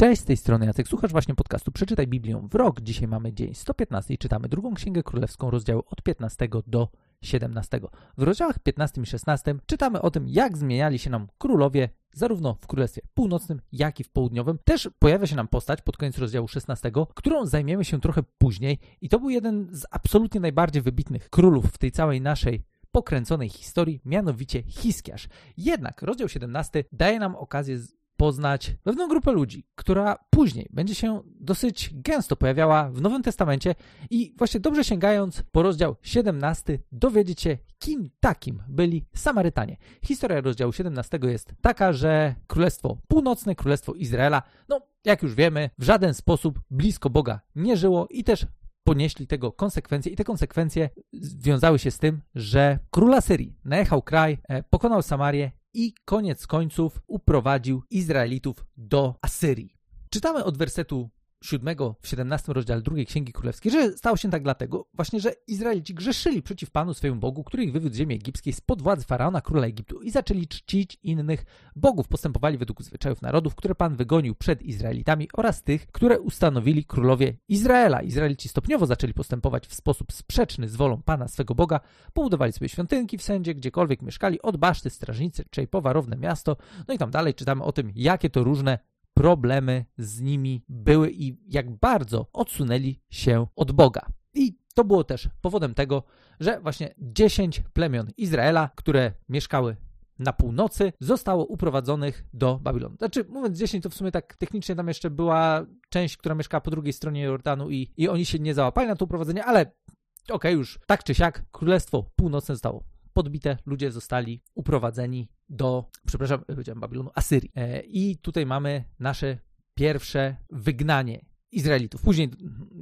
Cześć, z tej strony Jacek, słuchasz właśnie podcastu Przeczytaj Biblię w rok. Dzisiaj mamy dzień 115 i czytamy drugą Księgę Królewską, rozdziały od 15 do 17. W rozdziałach 15 i 16 czytamy o tym, jak zmieniali się nam królowie zarówno w Królestwie Północnym, jak i w Południowym. Też pojawia się nam postać pod koniec rozdziału 16, którą zajmiemy się trochę później i to był jeden z absolutnie najbardziej wybitnych królów w tej całej naszej pokręconej historii, mianowicie Hiskiarz. Jednak rozdział 17 daje nam okazję poznać pewną grupę ludzi, która później będzie się dosyć gęsto pojawiała w Nowym Testamencie i właśnie dobrze sięgając po rozdział 17 dowiedzieć się, kim takim byli Samarytanie. Historia rozdziału 17 jest taka, że Królestwo Północne, Królestwo Izraela, no jak już wiemy, w żaden sposób blisko Boga nie żyło i też ponieśli tego konsekwencje i te konsekwencje związały się z tym, że króla Syrii najechał kraj, e, pokonał Samarię i koniec końców uprowadził Izraelitów do Asyrii. Czytamy od wersetu 7 w 17 rozdziale drugiej Księgi Królewskiej, że stało się tak dlatego właśnie, że Izraelici grzeszyli przeciw Panu swojemu Bogu, który ich wywiódł z ziemi egipskiej spod władzy Faraona, króla Egiptu i zaczęli czcić innych bogów. Postępowali według zwyczajów narodów, które Pan wygonił przed Izraelitami oraz tych, które ustanowili królowie Izraela. Izraelici stopniowo zaczęli postępować w sposób sprzeczny z wolą Pana swego Boga, pobudowali sobie świątynki w sędzie, gdziekolwiek mieszkali, od baszty, strażnicy, czy powarowne miasto, no i tam dalej czytamy o tym, jakie to różne problemy z nimi były i jak bardzo odsunęli się od Boga. I to było też powodem tego, że właśnie 10 plemion Izraela, które mieszkały na północy, zostało uprowadzonych do Babilonu. Znaczy, mówiąc 10, to w sumie tak technicznie tam jeszcze była część, która mieszkała po drugiej stronie Jordanu i, i oni się nie załapali na to uprowadzenie, ale okej, okay, już tak czy siak, Królestwo Północne zostało podbite, ludzie zostali uprowadzeni do, przepraszam, powiedziałem Babilonu, Asyrii. E, I tutaj mamy nasze pierwsze wygnanie Izraelitów. Później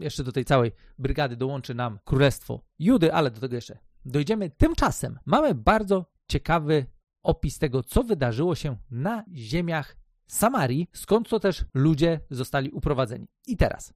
jeszcze do tej całej brygady dołączy nam Królestwo Judy, ale do tego jeszcze dojdziemy. Tymczasem mamy bardzo ciekawy opis tego, co wydarzyło się na ziemiach Samarii, skąd to też ludzie zostali uprowadzeni. I teraz,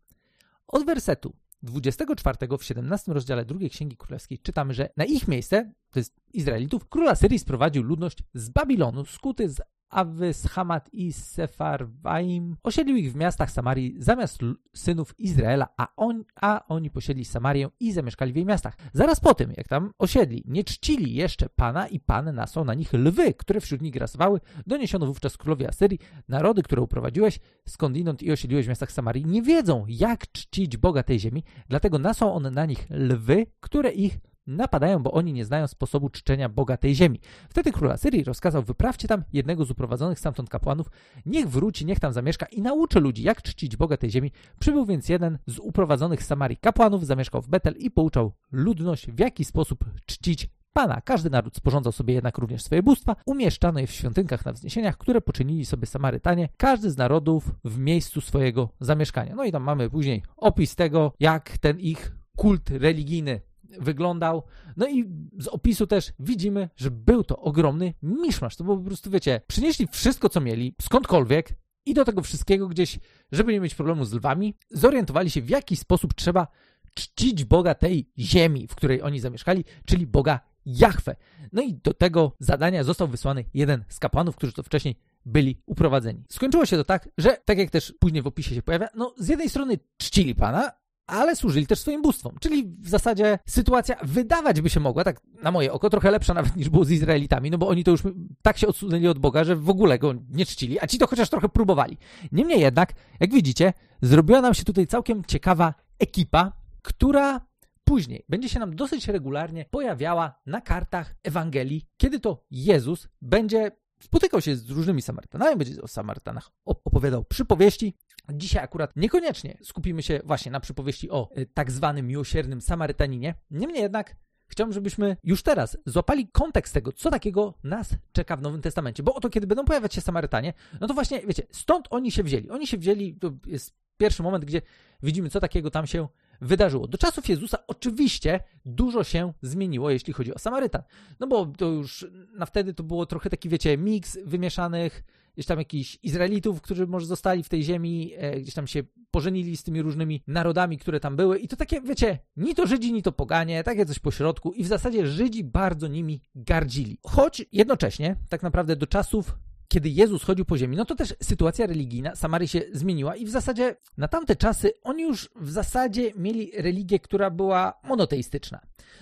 od wersetu 24 w 17 rozdziale drugiej Księgi Królewskiej czytamy, że na ich miejsce, to jest Izraelitów, król Asyrii sprowadził ludność z Babilonu, skuty z Awys, Hamat i Sefarwaim osiedlił ich w miastach Samarii zamiast synów Izraela, a, on, a oni posiedli Samarię i zamieszkali w jej miastach. Zaraz po tym, jak tam osiedli, nie czcili jeszcze Pana i Pan nasłał na nich lwy, które wśród nich grasowały. Doniesiono wówczas królowi Asyrii, narody, które uprowadziłeś skądinąd i osiedliłeś w miastach Samarii, nie wiedzą, jak czcić Boga tej ziemi, dlatego nasłał on na nich lwy, które ich napadają, bo oni nie znają sposobu czczenia Boga tej ziemi. Wtedy król Asyrii rozkazał, wyprawcie tam jednego z uprowadzonych stamtąd kapłanów, niech wróci, niech tam zamieszka i nauczy ludzi, jak czcić Boga tej ziemi. Przybył więc jeden z uprowadzonych z Samarii kapłanów, zamieszkał w Betel i pouczał ludność, w jaki sposób czcić Pana. Każdy naród sporządzał sobie jednak również swoje bóstwa, umieszczano je w świątynkach na wzniesieniach, które poczynili sobie Samarytanie, każdy z narodów w miejscu swojego zamieszkania. No i tam mamy później opis tego, jak ten ich kult religijny wyglądał. No i z opisu też widzimy, że był to ogromny miszmasz. To było po prostu, wiecie, przynieśli wszystko, co mieli, skądkolwiek i do tego wszystkiego gdzieś, żeby nie mieć problemu z lwami, zorientowali się, w jaki sposób trzeba czcić Boga tej ziemi, w której oni zamieszkali, czyli Boga Jahwe. No i do tego zadania został wysłany jeden z kapłanów, którzy to wcześniej byli uprowadzeni. Skończyło się to tak, że tak jak też później w opisie się pojawia, no z jednej strony czcili Pana, ale służyli też swoim bóstwom. Czyli w zasadzie sytuacja wydawać by się mogła, tak na moje oko, trochę lepsza nawet niż było z Izraelitami, no bo oni to już tak się odsunęli od Boga, że w ogóle go nie czcili, a ci to chociaż trochę próbowali. Niemniej jednak, jak widzicie, zrobiła nam się tutaj całkiem ciekawa ekipa, która później będzie się nam dosyć regularnie pojawiała na kartach Ewangelii, kiedy to Jezus będzie spotykał się z różnymi Samarytanami, będzie o Samarytanach opowiadał przypowieści. Dzisiaj akurat niekoniecznie skupimy się właśnie na przypowieści o y, tak zwanym miłosiernym Samarytaninie. Niemniej jednak chciałbym, żebyśmy już teraz złapali kontekst tego, co takiego nas czeka w Nowym Testamencie. Bo oto, kiedy będą pojawiać się Samarytanie, no to właśnie, wiecie, stąd oni się wzięli. Oni się wzięli, to jest pierwszy moment, gdzie widzimy, co takiego tam się wydarzyło. Do czasów Jezusa oczywiście dużo się zmieniło, jeśli chodzi o Samarytan. No bo to już na wtedy to było trochę taki, wiecie, miks wymieszanych, gdzieś tam jakichś Izraelitów, którzy może zostali w tej ziemi, e, gdzieś tam się pożenili z tymi różnymi narodami, które tam były. I to takie, wiecie, ni to Żydzi, ni to poganie, takie coś pośrodku. I w zasadzie Żydzi bardzo nimi gardzili. Choć jednocześnie, tak naprawdę do czasów kiedy Jezus chodził po ziemi, no to też sytuacja religijna Samarii się zmieniła i w zasadzie na tamte czasy oni już w zasadzie mieli religię, która była monoteistyczna.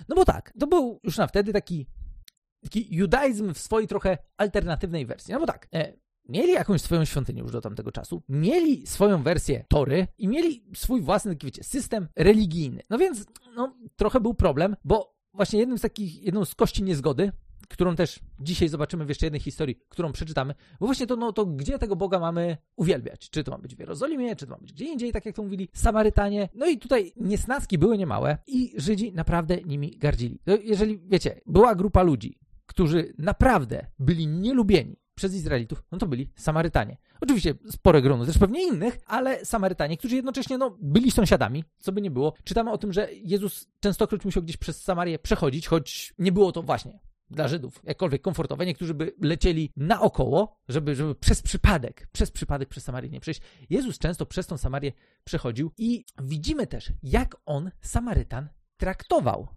No bo tak, to był już na wtedy taki, taki judaizm w swojej trochę alternatywnej wersji. No bo tak, e, mieli jakąś swoją świątynię już do tamtego czasu, mieli swoją wersję Tory i mieli swój własny, taki wiecie, system religijny. No więc, no, trochę był problem, bo właśnie jednym z takich, jedną z kości niezgody którą też dzisiaj zobaczymy w jeszcze jednej historii, którą przeczytamy, bo właśnie to, no, to gdzie tego Boga mamy uwielbiać? Czy to ma być w Jerozolimie, czy to ma być gdzie indziej, tak jak to mówili Samarytanie? No i tutaj niesnaski były niemałe i Żydzi naprawdę nimi gardzili. No, jeżeli, wiecie, była grupa ludzi, którzy naprawdę byli nielubieni przez Izraelitów, no to byli Samarytanie. Oczywiście spore grono też pewnie innych, ale Samarytanie, którzy jednocześnie no, byli sąsiadami, co by nie było. Czytamy o tym, że Jezus częstokroć musiał gdzieś przez Samarię przechodzić, choć nie było to właśnie dla Żydów jakkolwiek komfortowe. Niektórzy by lecieli naokoło, żeby, żeby przez przypadek, przez przypadek przez Samarię nie przejść. Jezus często przez tą Samarię przechodził i widzimy też, jak on Samarytan traktował.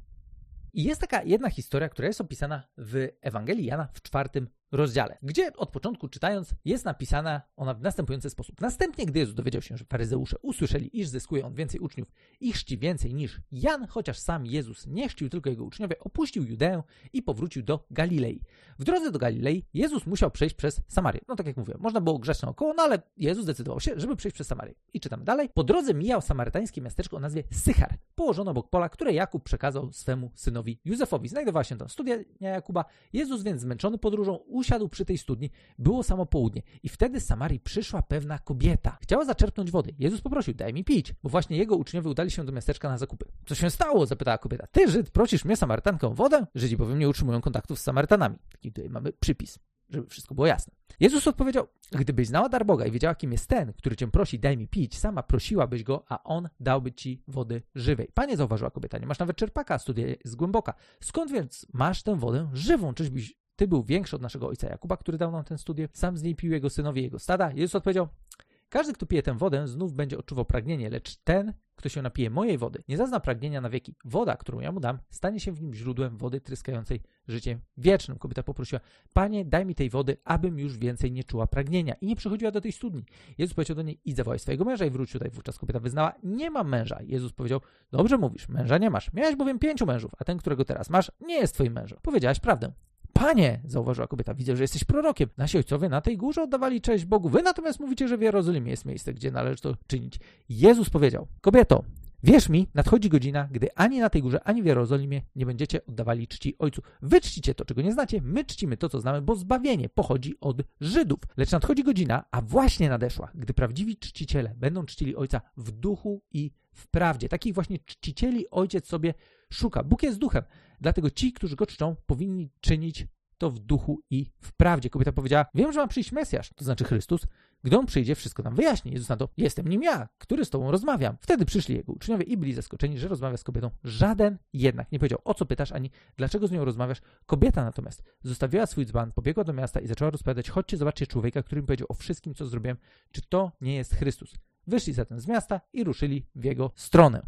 I jest taka jedna historia, która jest opisana w Ewangelii Jana w czwartym rozdziale, gdzie od początku czytając jest napisana ona w następujący sposób. Następnie, gdy Jezus dowiedział się, że faryzeusze usłyszeli, iż zyskuje on więcej uczniów i chrzci więcej niż Jan, chociaż sam Jezus nie chrzcił, tylko jego uczniowie, opuścił Judeę i powrócił do Galilei. W drodze do Galilei Jezus musiał przejść przez Samarię. No tak jak mówiłem, można było grzeć naokoło, no ale Jezus zdecydował się, żeby przejść przez Samarię. I czytamy dalej. Po drodze mijał samarytańskie miasteczko o nazwie Sychar, położone obok pola, które Jakub przekazał swemu synowi Józefowi. Znajdowała się tam studia Jakuba. Jezus więc zmęczony podróżą usiadł przy tej studni. Było samo południe i wtedy z Samarii przyszła pewna kobieta. Chciała zaczerpnąć wody. Jezus poprosił, daj mi pić, bo właśnie jego uczniowie udali się do miasteczka na zakupy. Co się stało? zapytała kobieta. Ty, Żyd, prosisz mnie, Samarytankę, o wodę? Żydzi bowiem nie utrzymują kontaktów z Samarytanami. Taki tutaj mamy przypis żeby wszystko było jasne. Jezus odpowiedział: Gdybyś znała dar Boga i wiedziała, kim jest ten, który cię prosi, daj mi pić, sama prosiłabyś go, a on dałby ci wody żywej. Panie, zauważyła kobieta, nie masz nawet czerpaka, studia jest głęboka. Skąd więc masz tę wodę żywą? Czyżbyś ty był większy od naszego ojca Jakuba, który dał nam tę studię? Sam z niej pił jego synowie jego stada. Jezus odpowiedział: każdy, kto pije tę wodę, znów będzie odczuwał pragnienie, lecz ten, kto się napije mojej wody, nie zazna pragnienia na wieki. Woda, którą ja mu dam, stanie się w nim źródłem wody tryskającej życiem wiecznym. Kobieta poprosiła, Panie, daj mi tej wody, abym już więcej nie czuła pragnienia. I nie przychodziła do tej studni. Jezus powiedział do niej, idź zawołaj swojego męża i wróć tutaj. Wówczas kobieta wyznała, nie mam męża. Jezus powiedział, dobrze mówisz, męża nie masz. Miałeś bowiem pięciu mężów, a ten, którego teraz masz, nie jest twoim mężem. Powiedziałaś prawdę. Panie, zauważyła kobieta, widzę, że jesteś prorokiem. Nasi ojcowie na tej górze oddawali cześć Bogu. Wy natomiast mówicie, że w Jerozolimie jest miejsce, gdzie należy to czynić. Jezus powiedział, kobieto, Wierz mi, nadchodzi godzina, gdy ani na tej górze, ani w Jerozolimie nie będziecie oddawali czci Ojcu. Wy czcicie to, czego nie znacie, my czcimy to, co znamy, bo zbawienie pochodzi od Żydów. Lecz nadchodzi godzina, a właśnie nadeszła, gdy prawdziwi czciciele będą czcili Ojca w duchu i w prawdzie. Takich właśnie czcicieli Ojciec sobie szuka. Bóg jest duchem, dlatego ci, którzy go czczą, powinni czynić to w duchu i w prawdzie. Kobieta powiedziała: Wiem, że ma przyjść Mesjasz, to znaczy Chrystus. Gdy on przyjdzie, wszystko nam wyjaśni. Jezus na to: Jestem nim ja, który z tobą rozmawiam. Wtedy przyszli jego uczniowie i byli zaskoczeni, że rozmawia z kobietą. Żaden jednak nie powiedział: O co pytasz, ani dlaczego z nią rozmawiasz. Kobieta natomiast zostawiła swój dzban, pobiegła do miasta i zaczęła rozpowiadać: Chodźcie, zobaczcie człowieka, który mi powiedział o wszystkim, co zrobiłem. Czy to nie jest Chrystus? Wyszli zatem z miasta i ruszyli w jego stronę.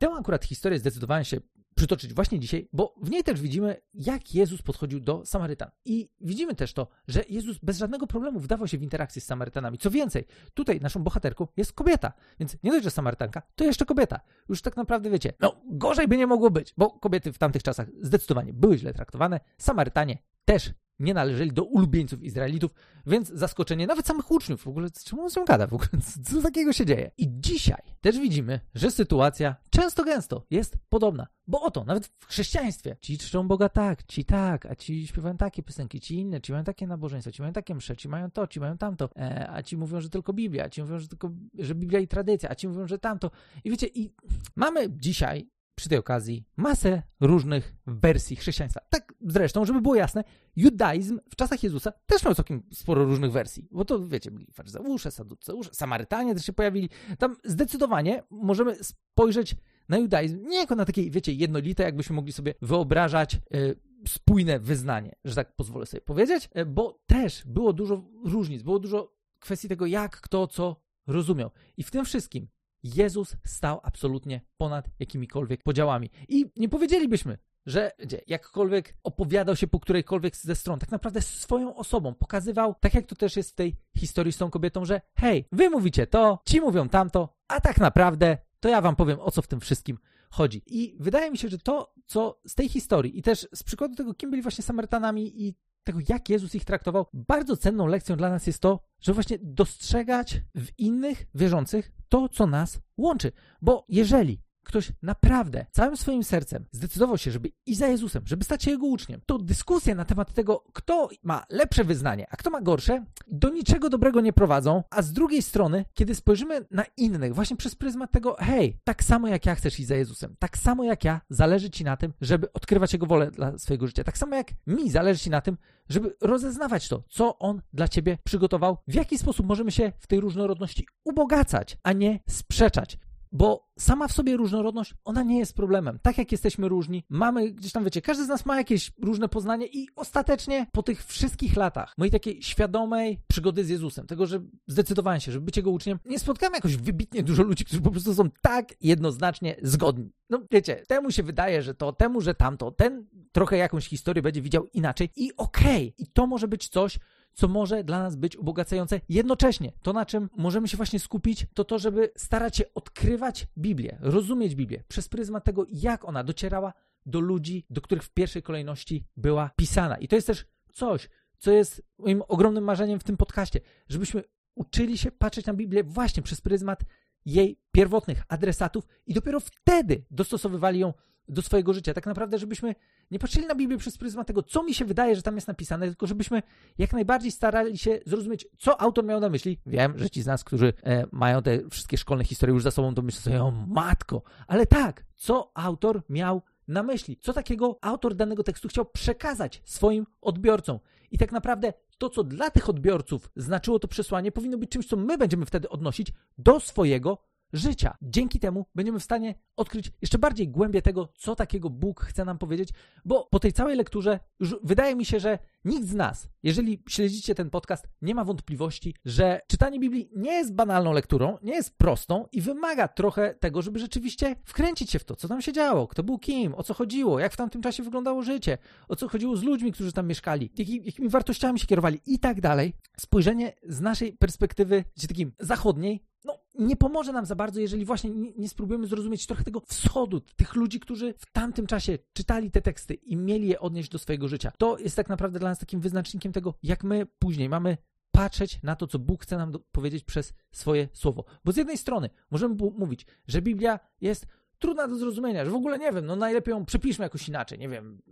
Tę akurat historię zdecydowałem się przytoczyć właśnie dzisiaj, bo w niej też widzimy, jak Jezus podchodził do Samarytan. I widzimy też to, że Jezus bez żadnego problemu wdawał się w interakcję z Samarytanami. Co więcej, tutaj naszą bohaterką jest kobieta, więc nie dość, że Samarytanka, to jeszcze kobieta. Już tak naprawdę wiecie, no gorzej by nie mogło być, bo kobiety w tamtych czasach zdecydowanie były źle traktowane, Samarytanie też nie należeli do ulubieńców Izraelitów, więc zaskoczenie nawet samych uczniów, w ogóle czemu on się gada, w ogóle co takiego się dzieje. I dzisiaj też widzimy, że sytuacja często gęsto jest podobna, bo oto, nawet w chrześcijaństwie, ci czczą Boga tak, ci tak, a ci śpiewają takie piosenki, ci inne, ci mają takie nabożeństwa, ci mają takie msze, ci mają to, ci mają tamto, e, a ci mówią, że tylko Biblia, a ci mówią, że tylko, że Biblia i tradycja, a ci mówią, że tamto. I wiecie, i mamy dzisiaj przy tej okazji masę różnych wersji chrześcijaństwa. Tak zresztą, żeby było jasne, judaizm w czasach Jezusa też miał całkiem sporo różnych wersji, bo to wiecie, byli faryzeusze, saduceusze, Samarytanie też się pojawili. Tam zdecydowanie możemy spojrzeć na judaizm nie jako na takie, wiecie, jednolite, jakbyśmy mogli sobie wyobrażać yy, spójne wyznanie, że tak pozwolę sobie powiedzieć, yy, bo też było dużo różnic, było dużo kwestii tego, jak kto co rozumiał. I w tym wszystkim Jezus stał absolutnie ponad jakimikolwiek podziałami. I nie powiedzielibyśmy, że jakkolwiek opowiadał się po którejkolwiek ze stron, tak naprawdę swoją osobą pokazywał, tak jak to też jest w tej historii z tą kobietą, że hej, wy mówicie to, ci mówią tamto, a tak naprawdę to ja wam powiem o co w tym wszystkim chodzi. I wydaje mi się, że to, co z tej historii i też z przykładu tego, kim byli właśnie Samarytanami i tego, jak Jezus ich traktował, bardzo cenną lekcją dla nas jest to, że właśnie dostrzegać w innych wierzących to, co nas łączy. Bo jeżeli ktoś naprawdę całym swoim sercem zdecydował się, żeby iść za Jezusem, żeby stać się jego uczniem, to dyskusje na temat tego, kto ma lepsze wyznanie, a kto ma gorsze, do niczego dobrego nie prowadzą, a z drugiej strony, kiedy spojrzymy na innych, właśnie przez pryzmat tego, hej, tak samo jak ja chcesz iść za Jezusem, tak samo jak ja, zależy ci na tym, żeby odkrywać Jego wolę dla swojego życia, tak samo jak mi zależy ci na tym, żeby rozeznawać to, co On dla ciebie przygotował, w jaki sposób możemy się w tej różnorodności ubogacać, a nie sprzeczać. Bo sama w sobie różnorodność, ona nie jest problemem. Tak jak jesteśmy różni, mamy gdzieś tam, wiecie, każdy z nas ma jakieś różne poznanie i ostatecznie po tych wszystkich latach mojej takiej świadomej przygody z Jezusem, tego, że zdecydowałem się, żeby być Jego uczniem, nie spotkałem jakoś wybitnie dużo ludzi, którzy po prostu są tak jednoznacznie zgodni. No wiecie, temu się wydaje, że to, temu, że tamto, ten trochę jakąś historię będzie widział inaczej i okej. Okay. I to może być coś, co może dla nas być ubogacające. Jednocześnie to, na czym możemy się właśnie skupić, to to, żeby starać się odkrywać Biblię, rozumieć Biblię przez pryzmat tego, jak ona docierała do ludzi, do których w pierwszej kolejności była pisana. I to jest też coś, co jest moim ogromnym marzeniem w tym podcaście, żebyśmy uczyli się patrzeć na Biblię właśnie przez pryzmat jej pierwotnych adresatów i dopiero wtedy dostosowywali ją do swojego życia. Tak naprawdę, żebyśmy nie patrzyli na Biblię przez pryzmat tego, co mi się wydaje, że tam jest napisane, tylko żebyśmy jak najbardziej starali się zrozumieć, co autor miał na myśli. Wiem, że ci z nas, którzy e, mają te wszystkie szkolne historie już za sobą, to myślą sobie, o matko, ale tak, co autor miał na myśli, co takiego autor danego tekstu chciał przekazać swoim odbiorcom. I tak naprawdę to, co dla tych odbiorców znaczyło to przesłanie, powinno być czymś, co my będziemy wtedy odnosić do swojego życia. Dzięki temu będziemy w stanie odkryć jeszcze bardziej głębię tego, co takiego Bóg chce nam powiedzieć, bo po tej całej lekturze już wydaje mi się, że nikt z nas, jeżeli śledzicie ten podcast, nie ma wątpliwości, że czytanie Biblii nie jest banalną lekturą, nie jest prostą i wymaga trochę tego, żeby rzeczywiście wkręcić się w to, co tam się działo, kto był kim, o co chodziło, jak w tamtym czasie wyglądało życie, o co chodziło z ludźmi, którzy tam mieszkali, jakimi wartościami się kierowali i tak dalej. Spojrzenie z naszej perspektywy, takim zachodniej, no, nie pomoże nam za bardzo, jeżeli właśnie nie, spróbujemy zrozumieć trochę tego wschodu, tych ludzi, którzy w tamtym czasie czytali te teksty i mieli je odnieść do swojego życia. To jest tak naprawdę dla nas takim wyznacznikiem tego, jak my później mamy patrzeć na to, co Bóg chce nam powiedzieć przez swoje słowo. Bo z jednej strony możemy mówić, że Biblia jest trudna do zrozumienia, że w ogóle nie wiem, no najlepiej ją przepiszmy jakoś inaczej, nie wiem.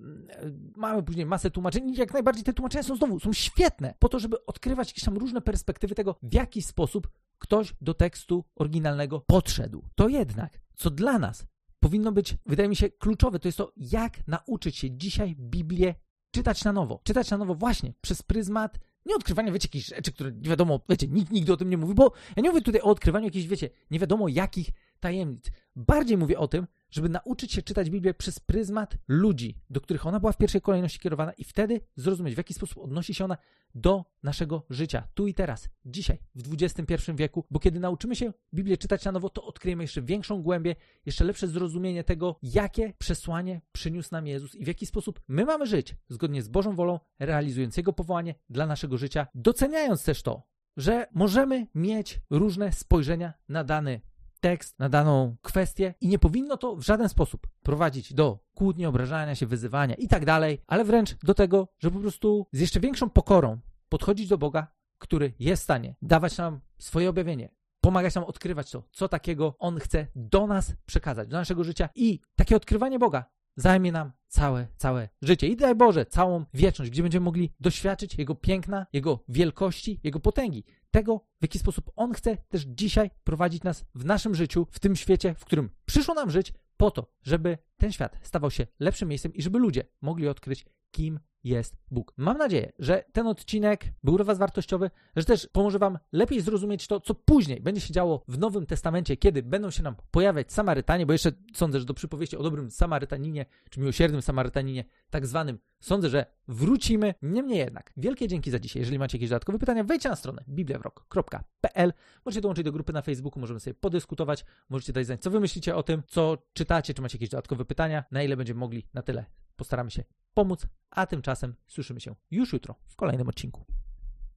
Mamy później masę tłumaczeń i jak najbardziej te tłumaczenia są znowu, są świetne po to, żeby odkrywać jakieś tam różne perspektywy tego, w jaki sposób ktoś do tekstu oryginalnego podszedł. To jednak, co dla nas powinno być, wydaje mi się, kluczowe, to jest to, jak nauczyć się dzisiaj Biblię czytać na nowo. Czytać na nowo właśnie przez pryzmat nie odkrywania, wiecie, jakichś rzeczy, które nie wiadomo, wiecie, nikt nigdy o tym nie mówi, bo ja nie mówię tutaj o odkrywaniu jakichś, wiecie, nie wiadomo jakich tajemnic. Bardziej mówię o tym, żeby nauczyć się czytać Biblię przez pryzmat ludzi, do których ona była w pierwszej kolejności kierowana i wtedy zrozumieć, w jaki sposób odnosi się ona do naszego życia, tu i teraz, dzisiaj, w XXI wieku, bo kiedy nauczymy się Biblię czytać na nowo, to odkryjemy jeszcze większą głębię, jeszcze lepsze zrozumienie tego, jakie przesłanie przyniósł nam Jezus i w jaki sposób my mamy żyć zgodnie z Bożą wolą, realizując Jego powołanie dla naszego życia, doceniając też to, że możemy mieć różne spojrzenia na dany tekst, na daną kwestię i nie powinno to w żaden sposób prowadzić do kłótni, obrażania się, wyzywania i tak dalej, ale wręcz do tego, że po prostu z jeszcze większą pokorą podchodzić do Boga, który jest w stanie dawać nam swoje objawienie, pomagać nam odkrywać to, co takiego On chce do nas przekazać, do naszego życia i takie odkrywanie Boga zajmie nam całe, całe życie. I daj Boże, całą wieczność, gdzie będziemy mogli doświadczyć Jego piękna, Jego wielkości, Jego potęgi. Tego, w jaki sposób On chce też dzisiaj prowadzić nas w naszym życiu, w tym świecie, w którym przyszło nam żyć, po to, żeby ten świat stawał się lepszym miejscem i żeby ludzie mogli odkryć, kim jest Bóg. Mam nadzieję, że ten odcinek był dla Was wartościowy, że też pomoże Wam lepiej zrozumieć to, co później będzie się działo w Nowym Testamencie, kiedy będą się nam pojawiać Samarytanie, bo jeszcze sądzę, że do przypowieści o dobrym Samarytaninie, czy miłosiernym Samarytaninie, tak zwanym, sądzę, że wrócimy. Niemniej jednak, wielkie dzięki za dzisiaj. Jeżeli macie jakieś dodatkowe pytania, wejdźcie na stronę bibliawrok.pl. Możecie dołączyć do grupy na Facebooku, możemy sobie podyskutować, możecie dać znać, co wy myślicie o tym, co czytacie, czy macie jakieś dodatkowe pytania, na ile będziemy mogli, na tyle postaramy się pomóc, a tymczasem słyszymy się już jutro w kolejnym odcinku.